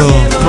Ricardo.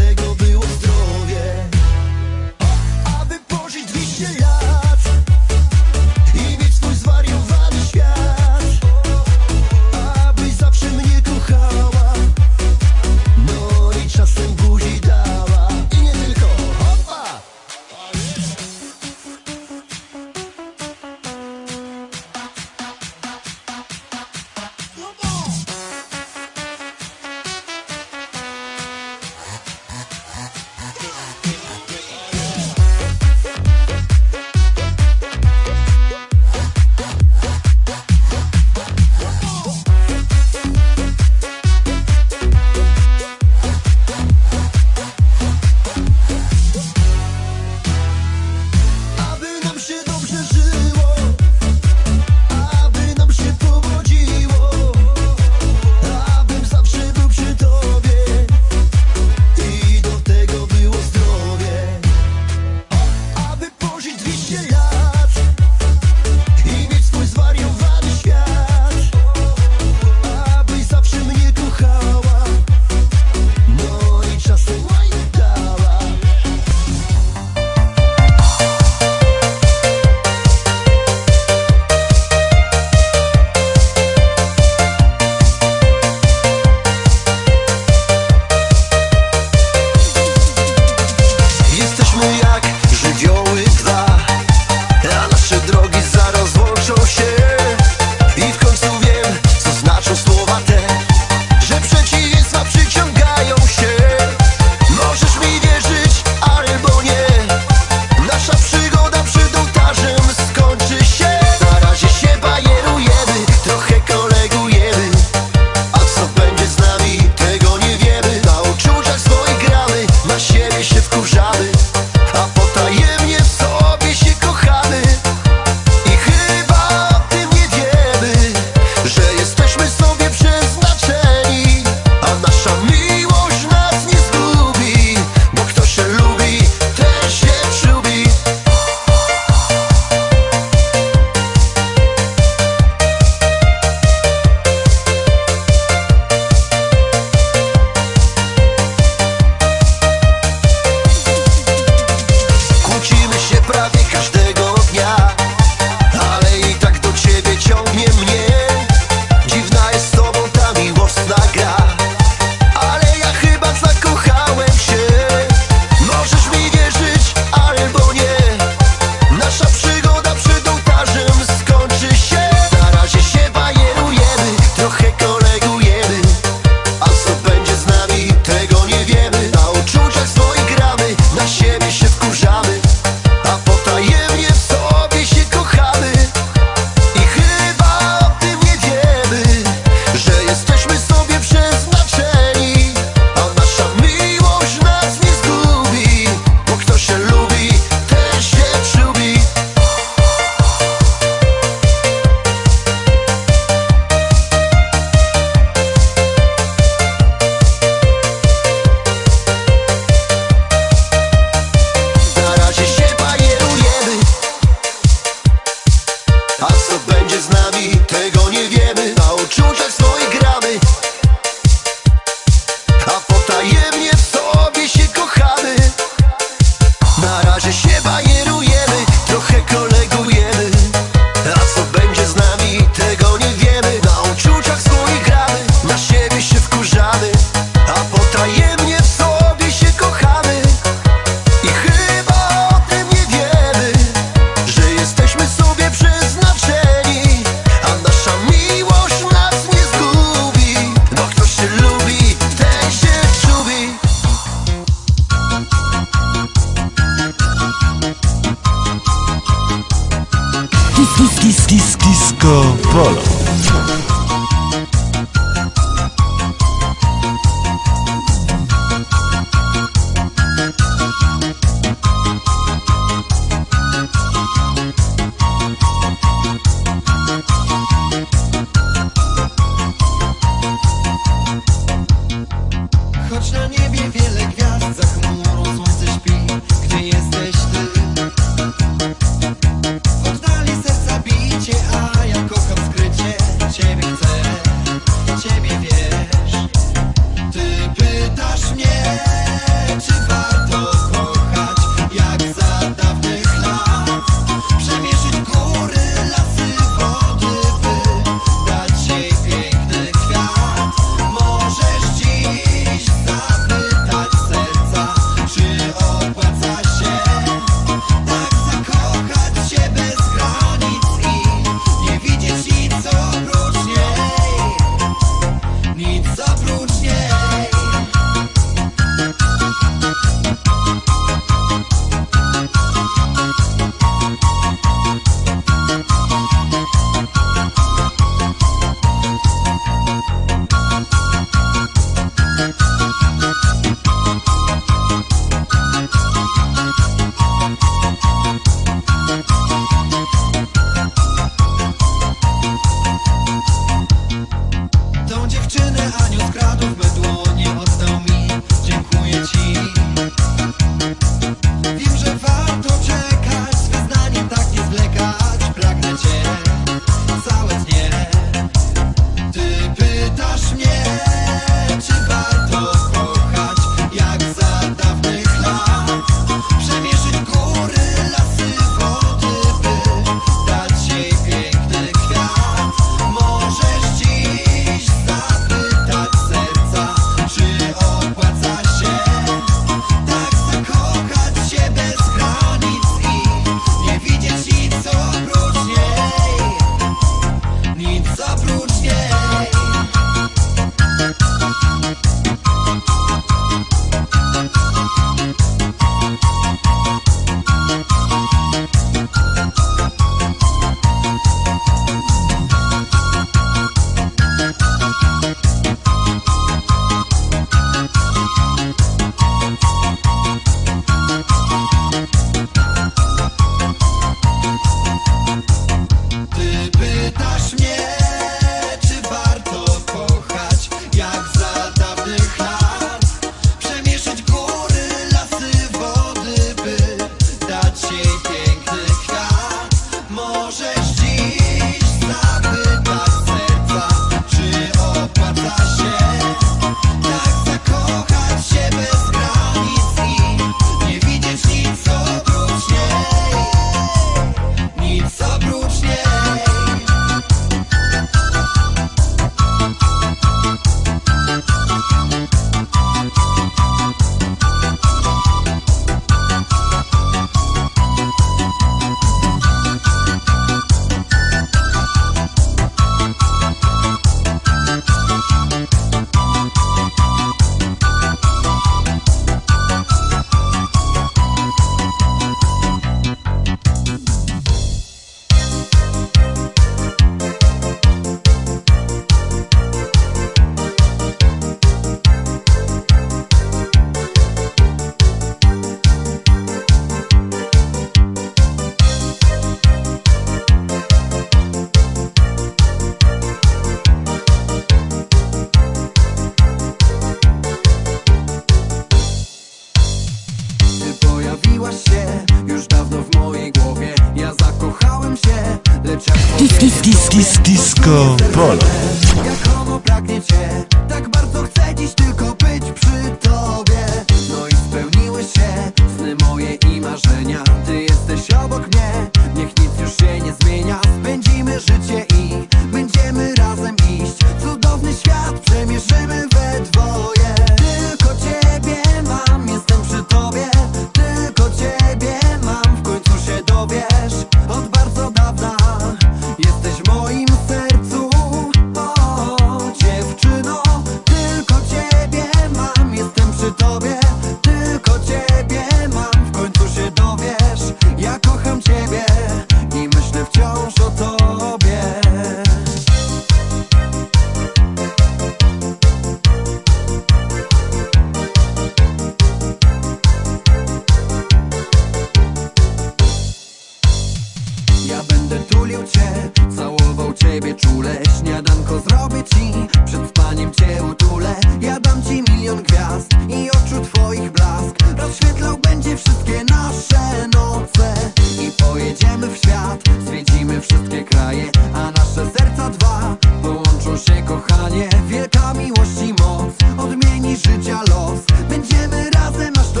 wszystkie kraje A nasze serca dwa połączą się kochanie Wielka miłość i moc odmieni życia los Będziemy razem aż do...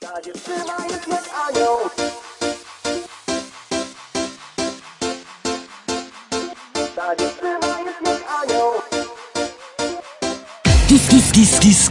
Ta dziewczyna jest jak anioł Ta dziewczyna jest anioł Kis, kis, kis, kis,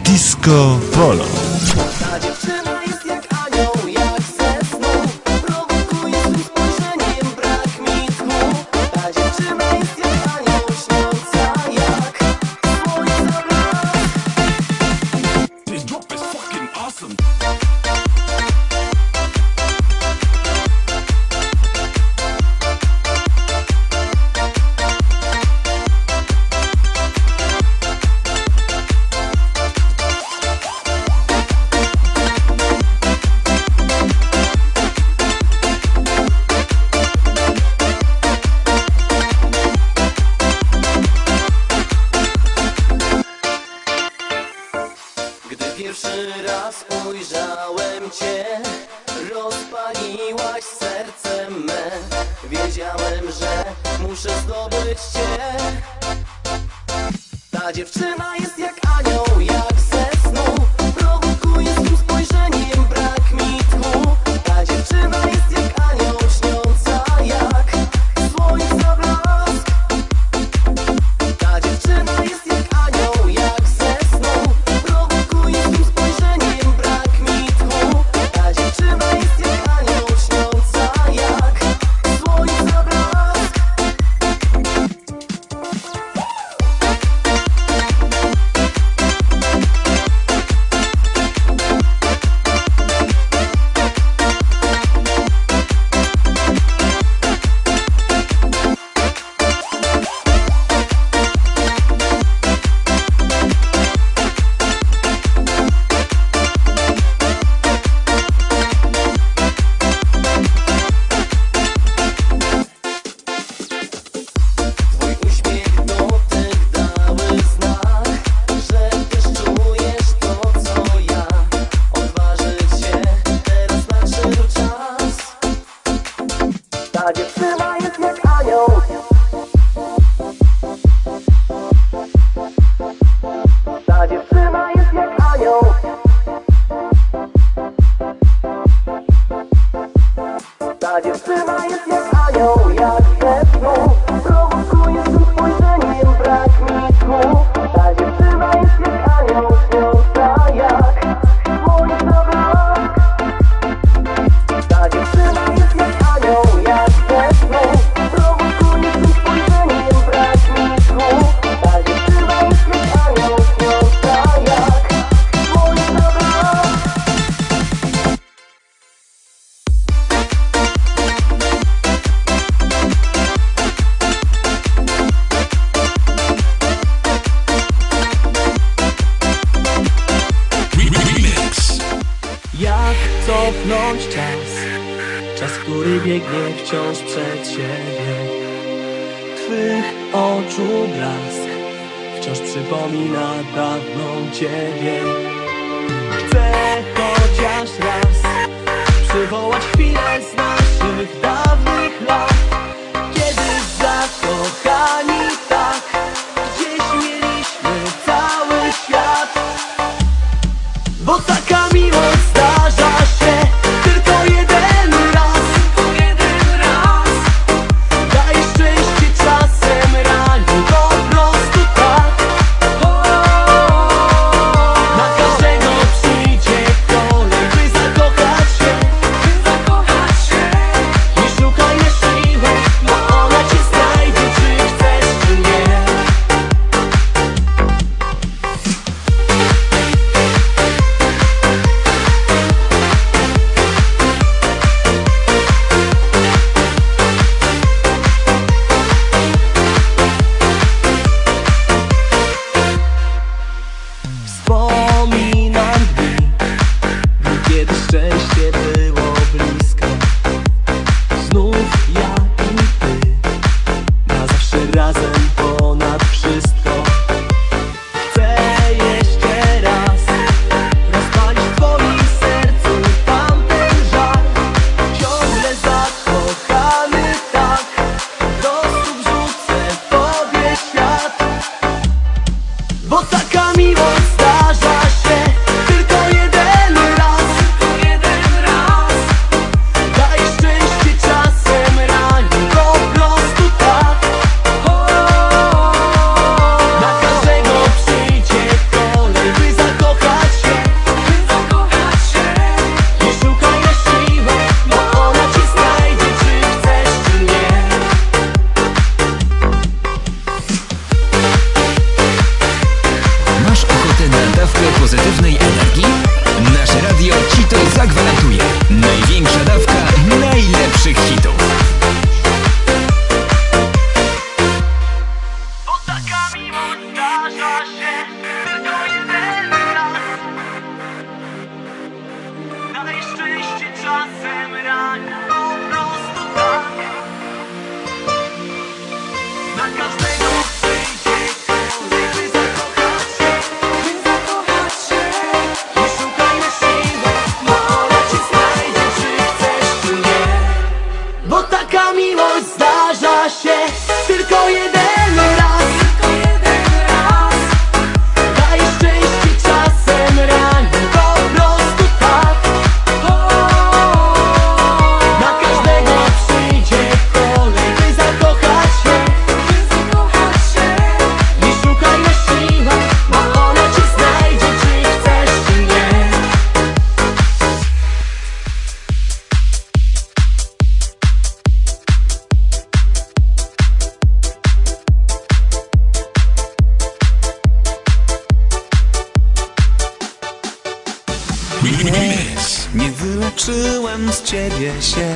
ciebie się.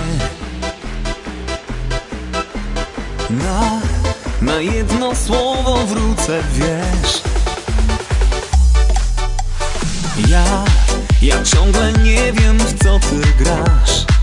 Na, na jedno słowo wrócę, wiesz. Ja, ja ciągle nie wiem w co ty grasz.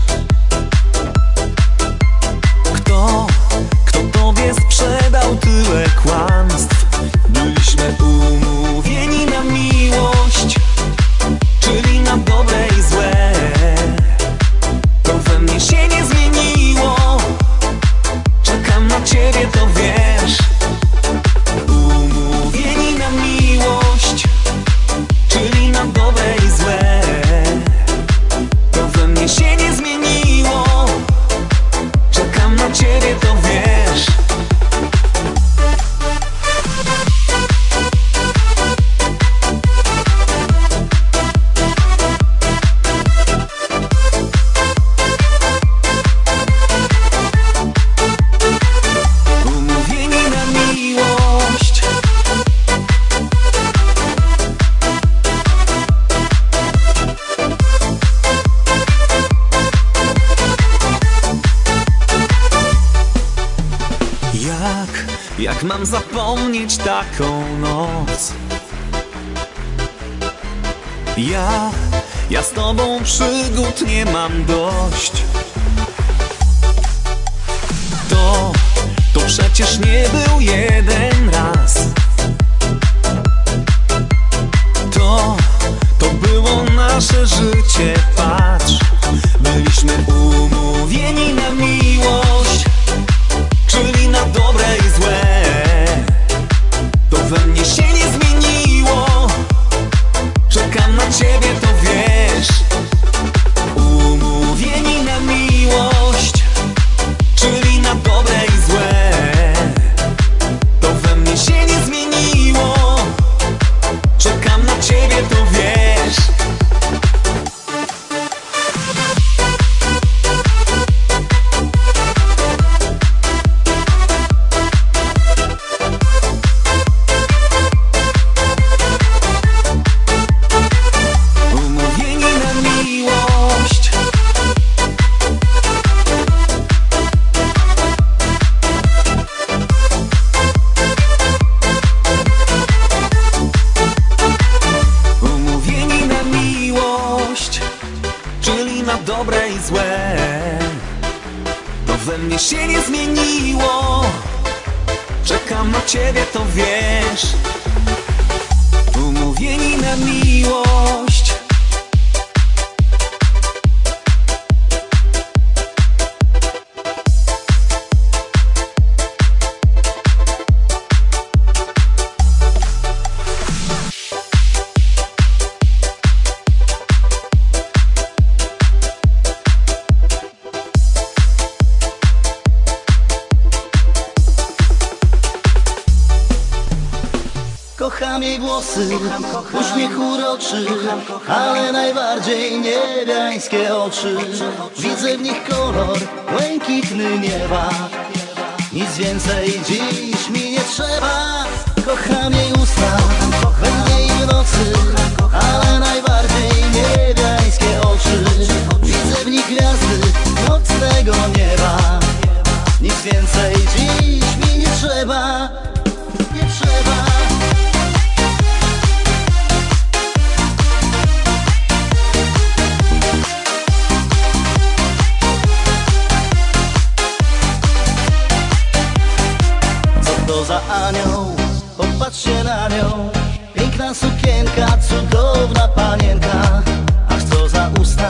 Za anioł? Popatrzcie na nią. Piękna sukienka, cudowna panienka. Ach co za usta,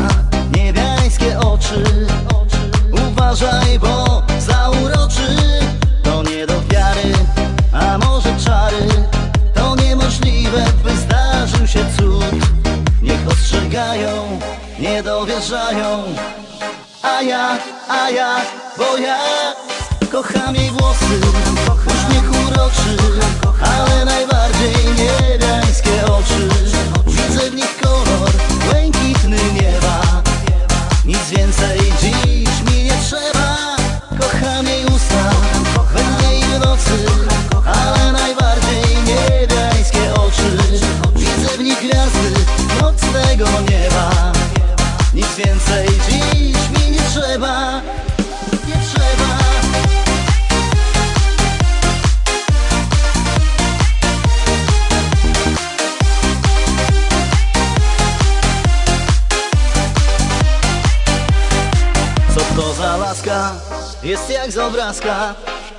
niebiańskie oczy? Uważaj, bo zauroczy To nie do wiary, a może czary. To niemożliwe, by zdarzył się cud. Niech ostrzegają, nie dowierzają. A ja, a ja, bo ja kocham jej włosy,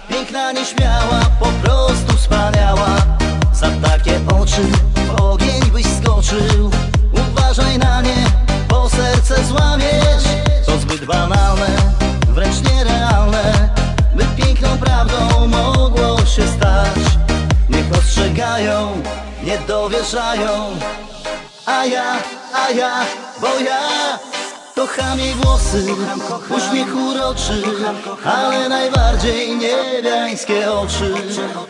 Piękna, nieśmiała, po prostu wspaniała. Za takie oczy w ogień byś skoczył. Uważaj na nie, bo serce złamiesz To zbyt banalne, wręcz nierealne By piękną prawdą mogło się stać. Niech ostrzegają, nie dowierzają. A ja, a ja, włosy, uśmiech uroczy, ale najbardziej niebiańskie oczy.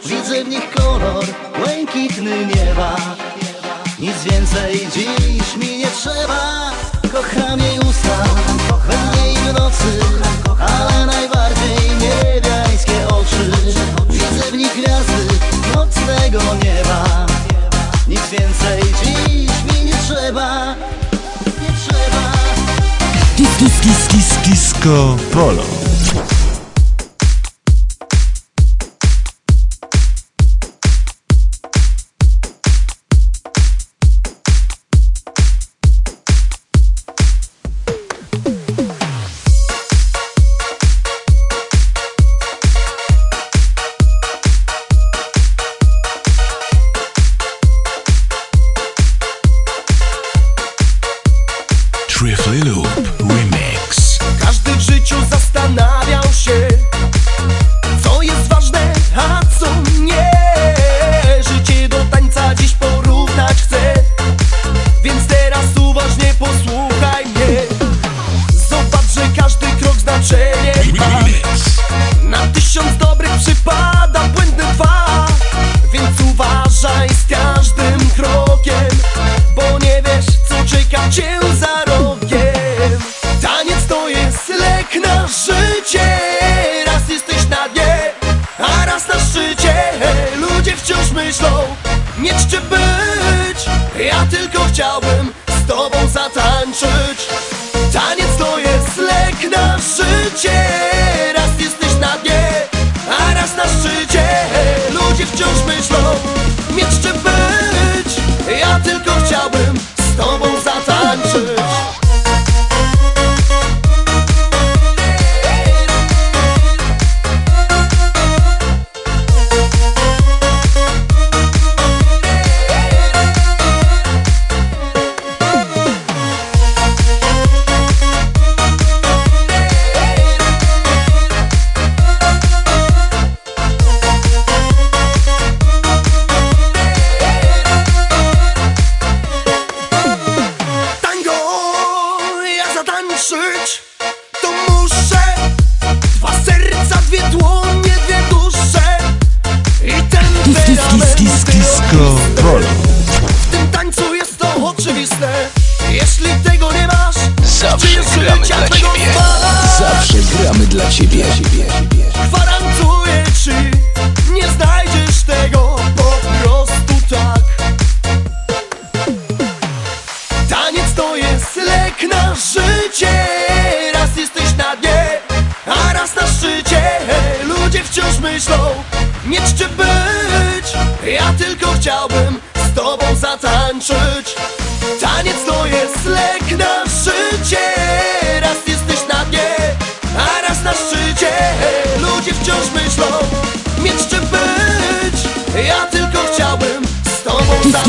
Widzę w nich kolor błękitny nieba. Nic więcej dziś mi nie trzeba. Kocham jej usta, we dnie i w nocy, ale najbardziej niebiańskie oczy. Widzę w nich gwiazdy nocnego nieba. Nic więcej dziś kis, kis, kis, kisko Polo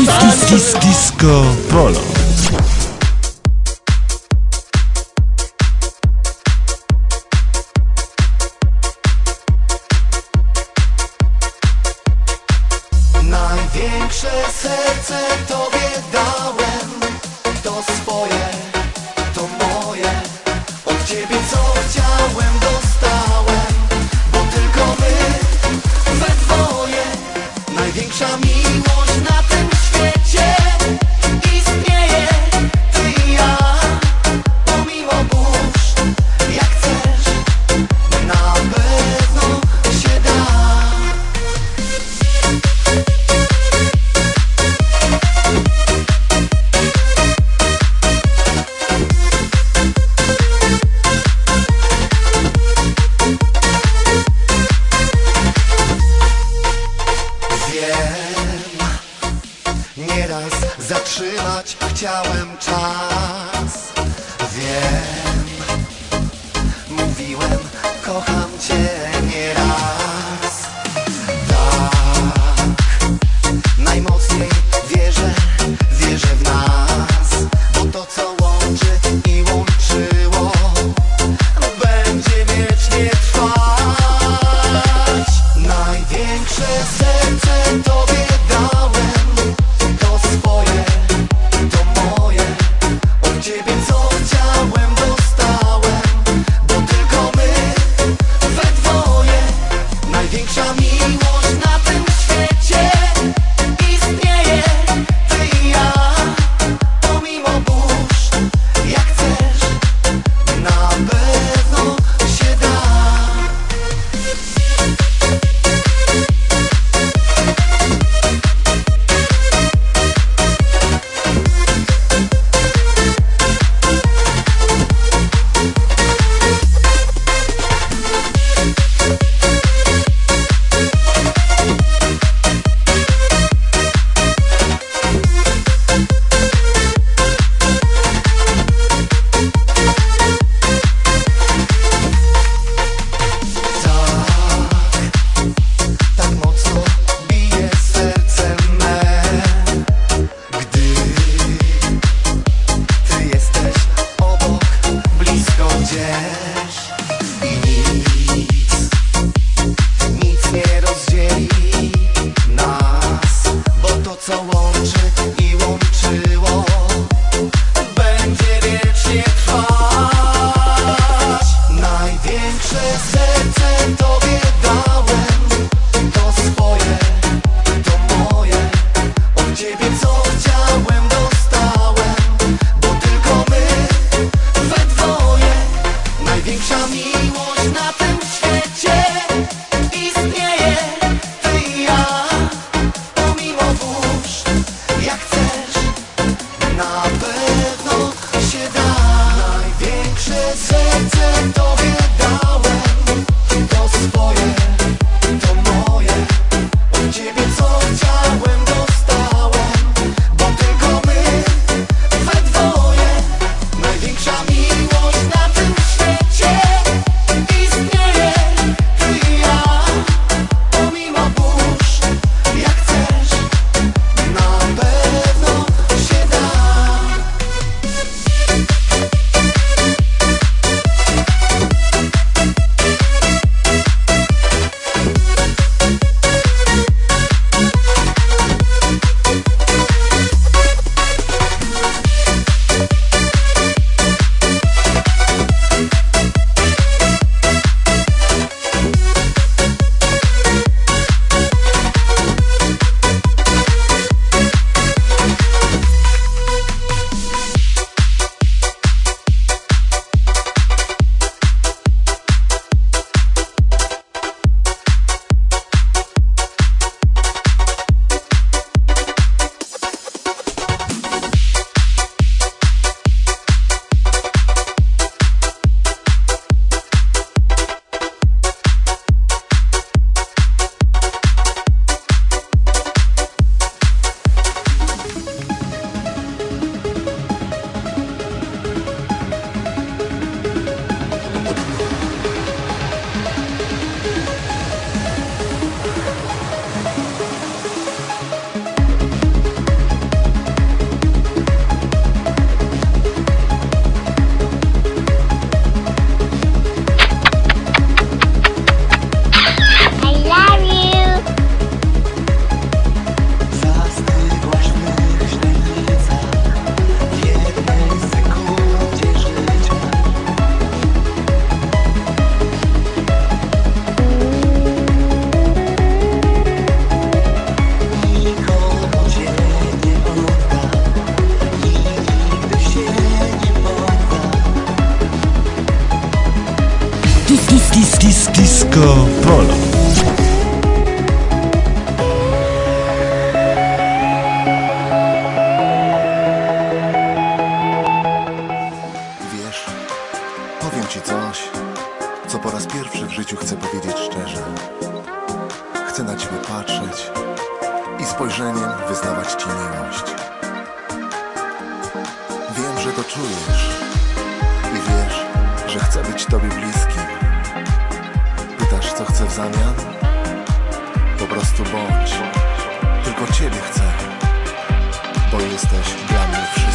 tobą Kis, kis, kis, zatańczyć kis, kisko. Polo. Wiem, że to czujesz i wiesz, że chcę być Tobie bliski. Pytasz, co chcę w zamian? Po prostu bądź. Tylko Ciebie chcę, bo jesteś dla mnie.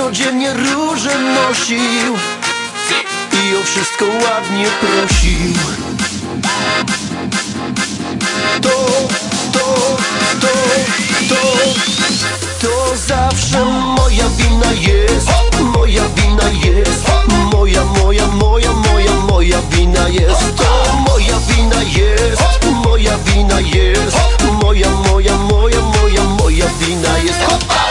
codziennie róże nosił I o wszystko ładnie prosił. To, to, to, to To zawsze moja wina jest. Moja wina jest. Moja, moja, moja, moja, moja wina jest. To moja wina jest. Moja wina jest. Moja, moja, moja, moja, moja wina jest.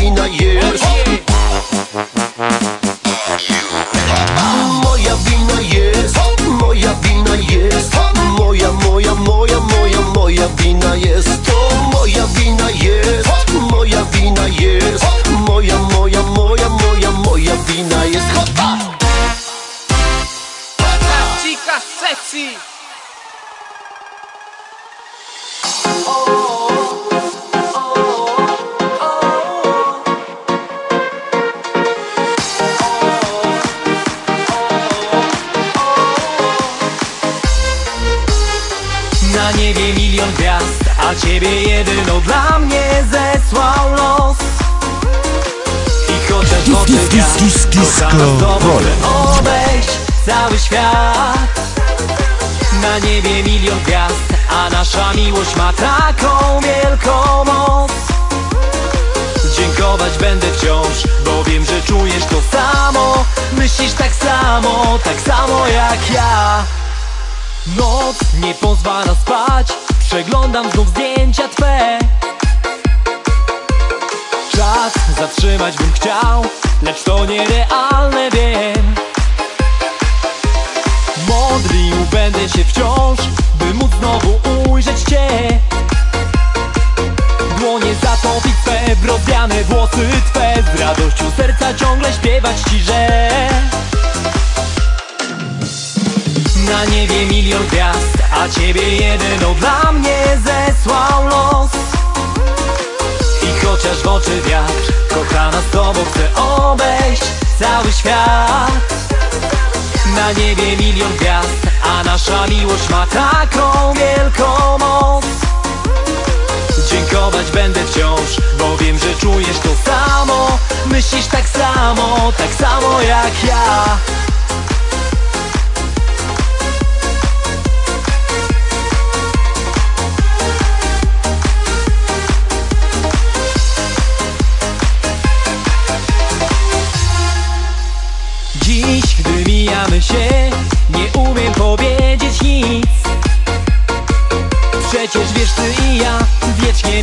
been a years.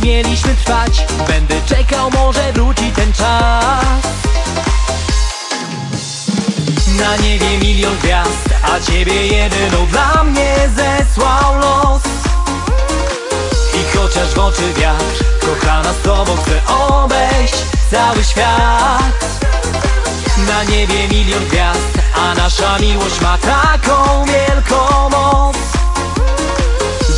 nie mieliśmy trwać. Będę czekał, może wróci ten czas. Na niebie milion gwiazd, a ciebie jedyną dla mnie zesłał los. I chociaż w oczy wiatr, kochana z tobą chcę obejść cały świat. Na niebie milion gwiazd, a nasza miłość ma taką wielką moc.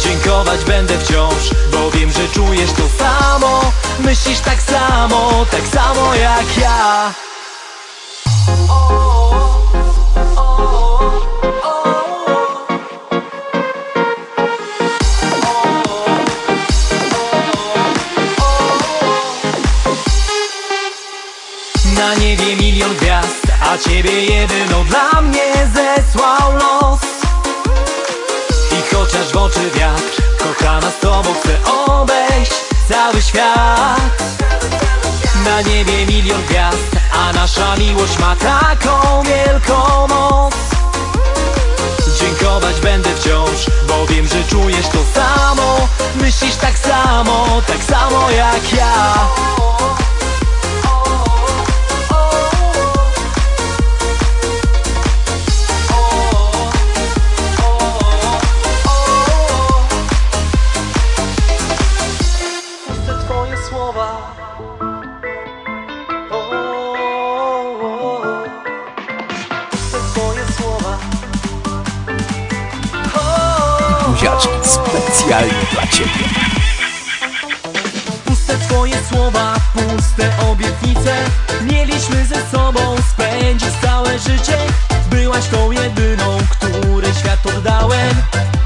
Dziękować będę wciąż, bo wiem, że czujesz to samo. Myślisz tak samo, tak samo jak ja. Na niebie milion gwiazd, a ciebie jedyną dla mnie zesłał los. Wpuszczasz w oczy wiatr Kochana z tobą chcę obejść cały świat. Na niebie milion gwiazd A nasza miłość ma taką wielką moc. Dziękować będę wciąż Bo wiem, że czujesz to samo. Myślisz tak samo, tak samo jak ja. Buziaczki specjalnie dla ciebie. Puste twoje słowa, puste obietnice. Mieliśmy ze sobą spędzić całe życie. Byłaś tą jedyną, której świat oddałem.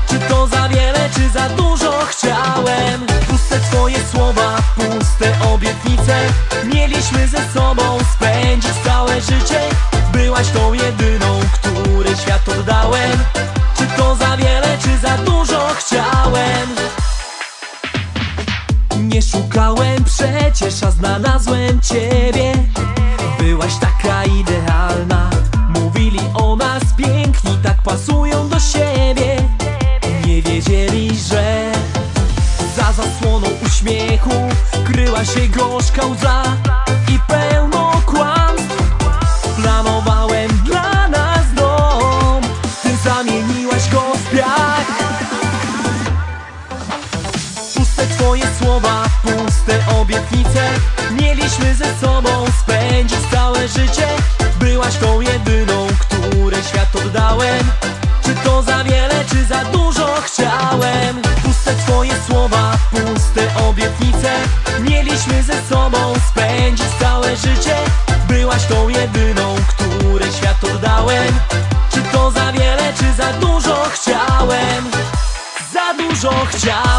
Czy to za wiele, czy za dużo chciałem? Puste twoje słowa, puste obietnice. Mieliśmy ze sobą spędzić całe życie. Byłaś tą jedyną, szukałem przecież, a znalazłem ciebie. Byłaś taka idealna. Mówili o nas piękni, tak pasują do siebie. Nie wiedzieli, że Za zasłoną uśmiechu Kryła się gorzka łza Mieliśmy ze sobą spędzić całe życie. Byłaś tą jedyną, której świat oddałem. Czy to za wiele, czy za dużo chciałem? Puste twoje słowa, puste obietnice. Mieliśmy ze sobą spędzić całe życie. Byłaś tą jedyną, której świat oddałem. Czy to za wiele, czy za dużo chciałem? Za dużo chciałem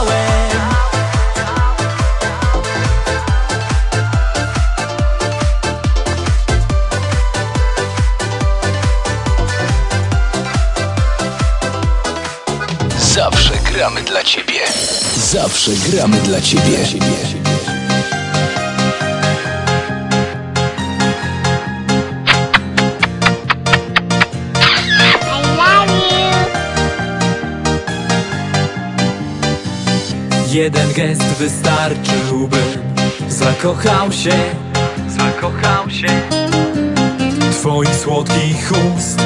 Zawsze gramy dla ciebie. Jeden gest wystarczyłby. Zakochał się. Zakochał się. Twoich słodkich ust.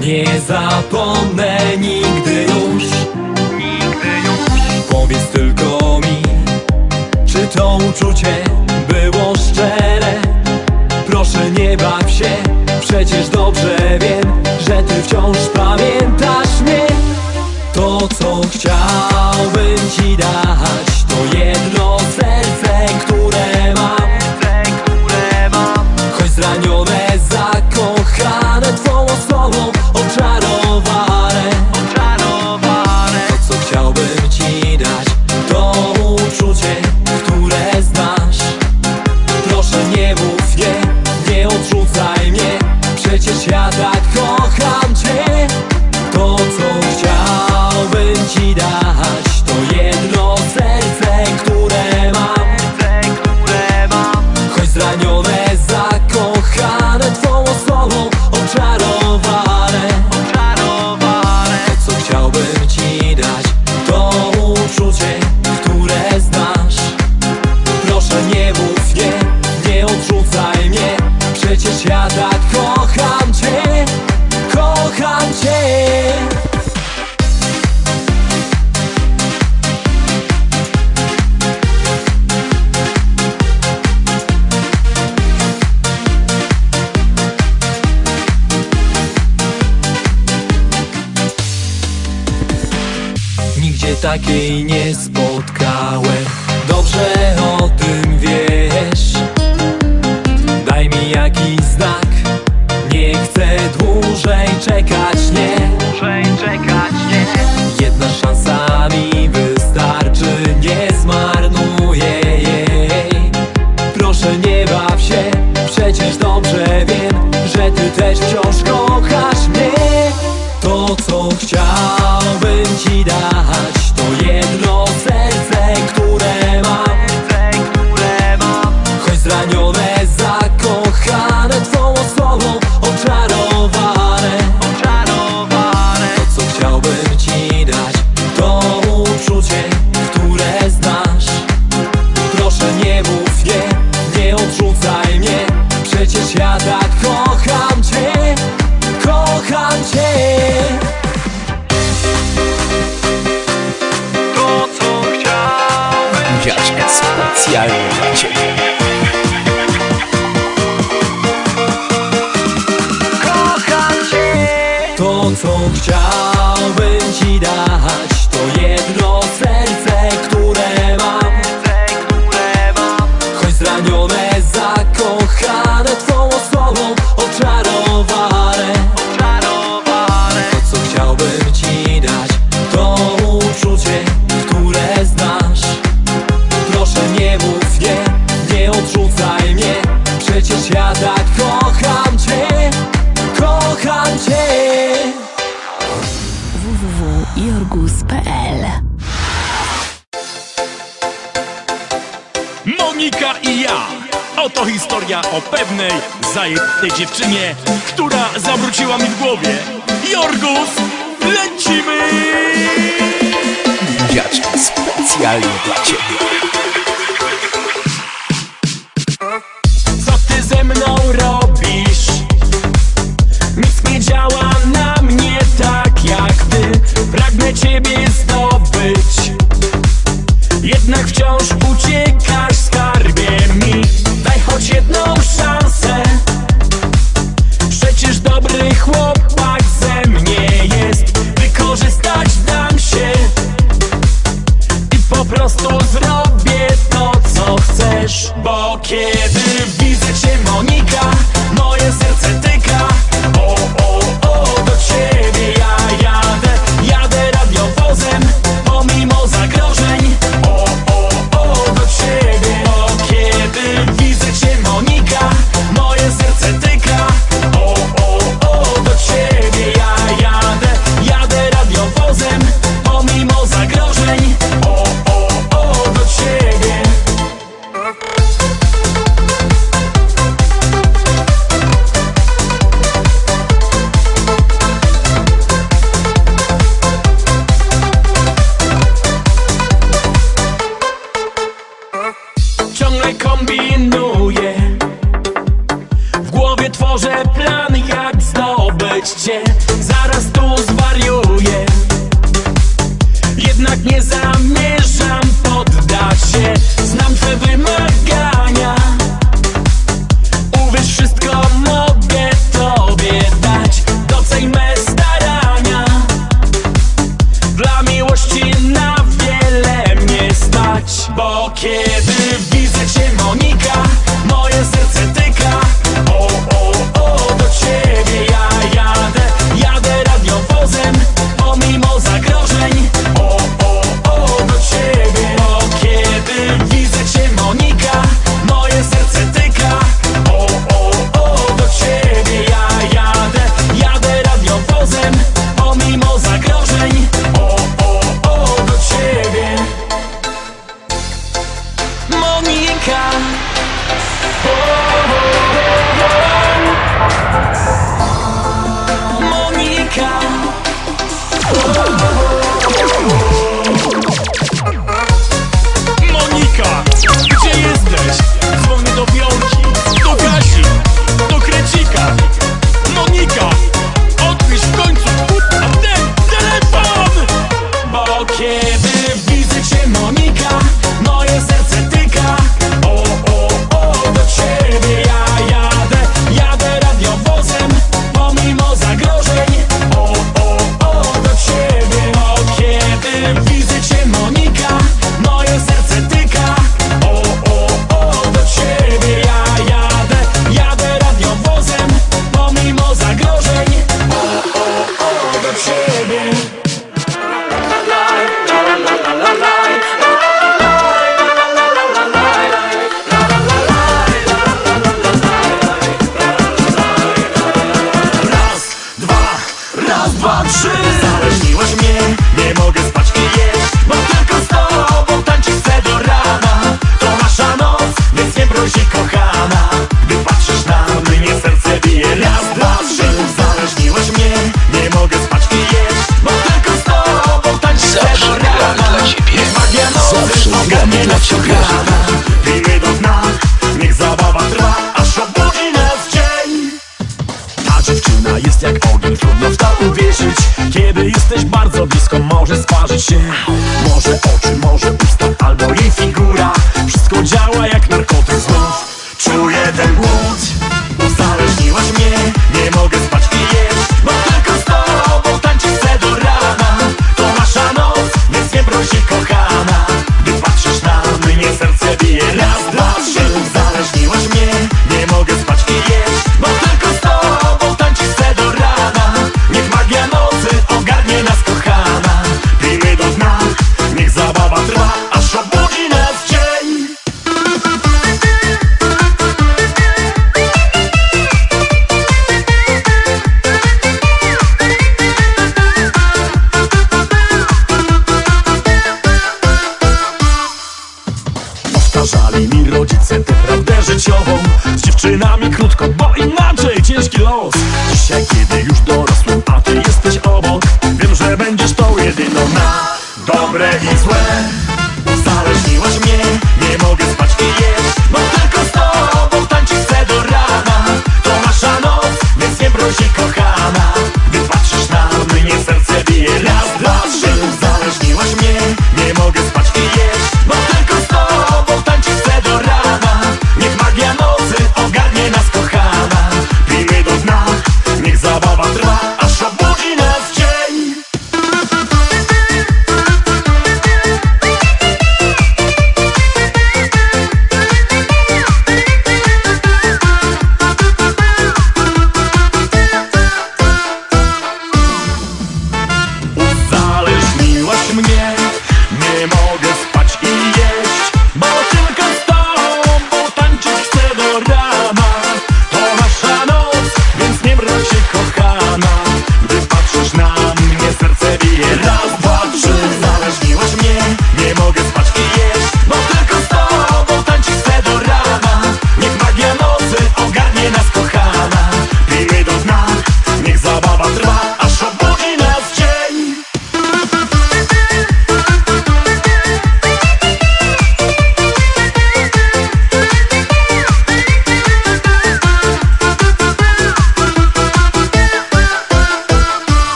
Nie zapomnę nigdy już. Nigdy już. Powiedz Czy to uczucie było szczere. Proszę nie baw się Przecież dobrze wiem Że ty wciąż pamiętasz mnie child. tej dziewczynie, która nogami na wsią krawa Pijmy do dna, niech zabawa trwa Aż obudzi nas dzień. Ta dziewczyna jest jak ogień, trudno w to uwierzyć. Kiedy jesteś bardzo blisko, może sparzyć się. Może oczy, może house.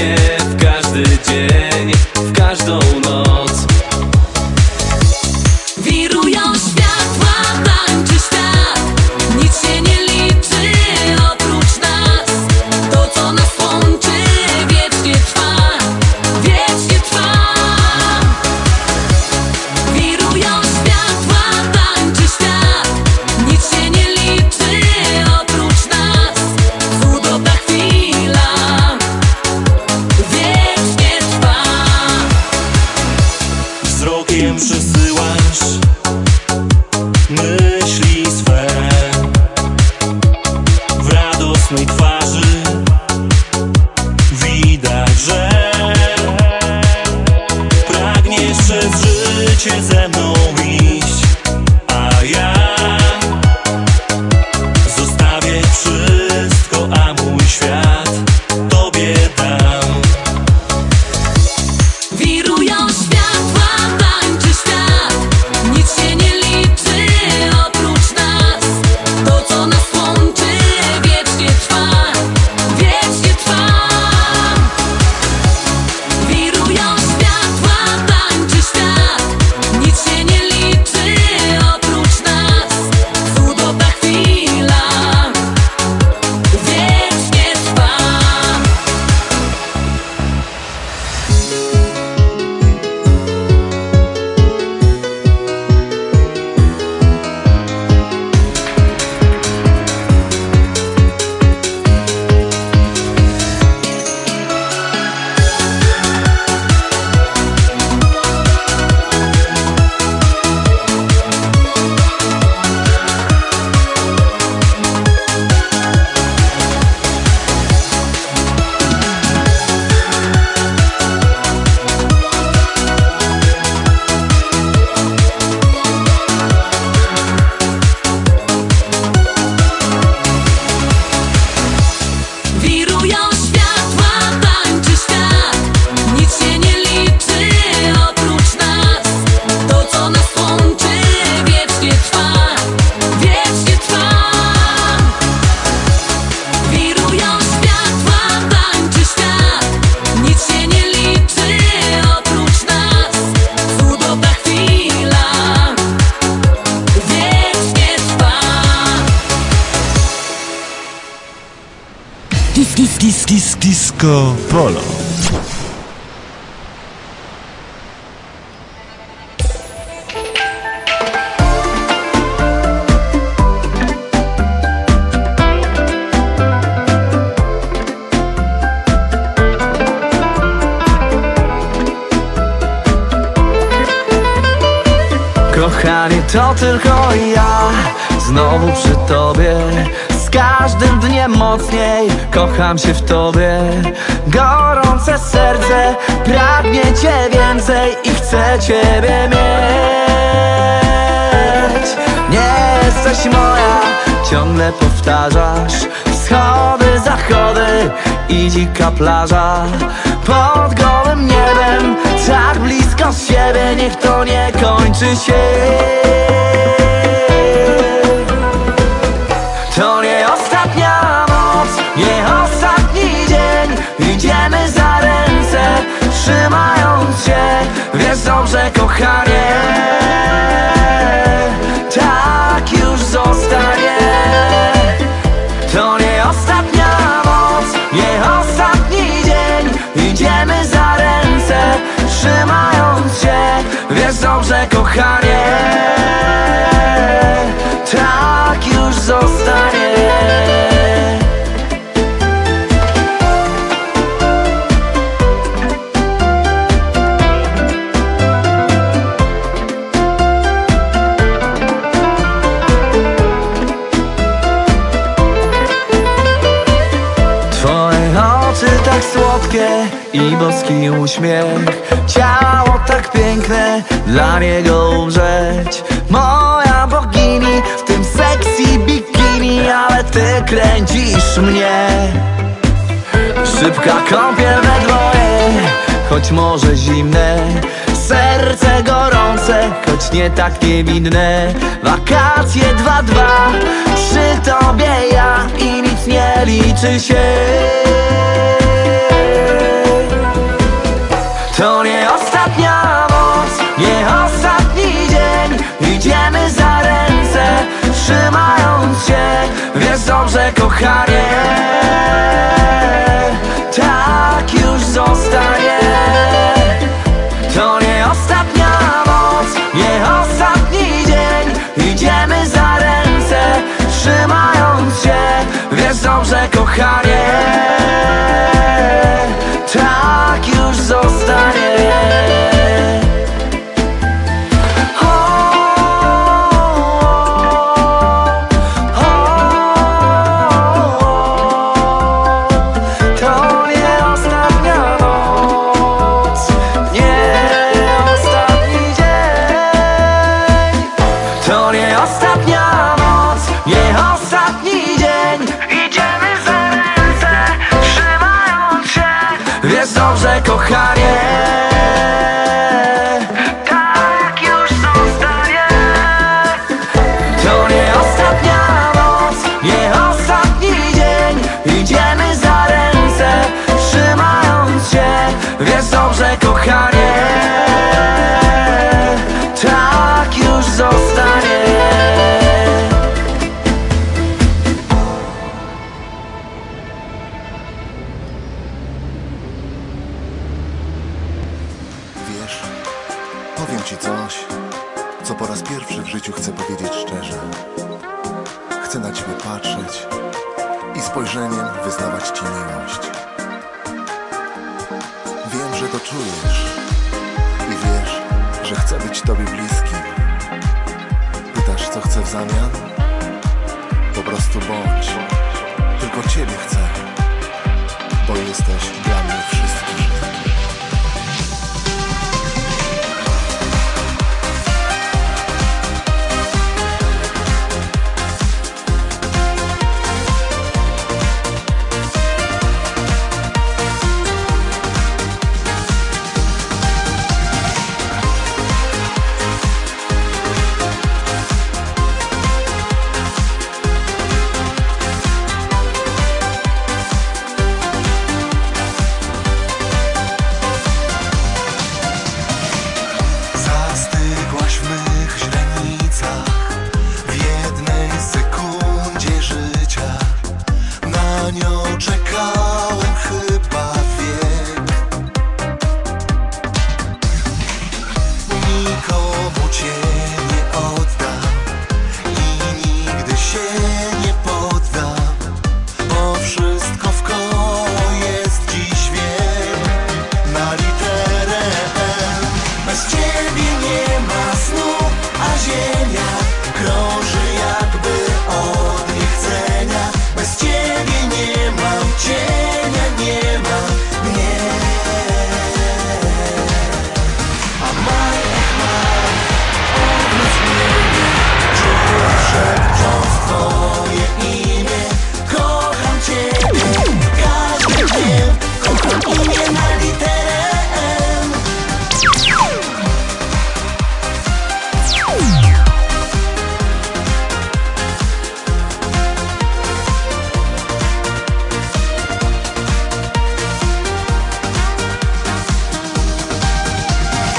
Przy Kocham się w tobie Gorące serce Pragnie cię więcej I chcę ciebie mieć. Nie jesteś moja Ciągle powtarzasz Wschody, zachody I dzika plaża. Pod gołym niebem Tak blisko siebie Niech to nie kończy się dobrze kochanie. Tak już zostanie. To nie ostatnia noc, nie ostatni dzień. Idziemy za ręce, trzymając się. Wiesz dobrze kochanie i boski uśmiech. Ciało tak piękne, dla niego umrzeć. Moja bogini w tym sexy bikini Ale ty kręcisz mnie. Szybka kąpiel we dwoje, choć może zimne. Serce gorące, choć nie tak niewinne Wakacje dwa, dwa, przy tobie ja I nic nie liczy się To nie ostatnia noc, nie ostatni dzień. Idziemy za ręce, trzymając się. Wiesz dobrze kochanie Tak już zostanie. To nie ostatnia noc, nie ostatni dzień. Idziemy za ręce, trzymając się. Wiesz dobrze kochanie Tak już zostanie raz pierwszy w życiu chcę powiedzieć szczerze. Chcę na ciebie patrzeć i spojrzeniem wyznawać ci miłość. Wiem, że to czujesz i wiesz, że chcę być tobie bliski. Pytasz, co chcę w zamian? Po prostu bądź. Tylko ciebie chcę, bo jesteś dla mnie.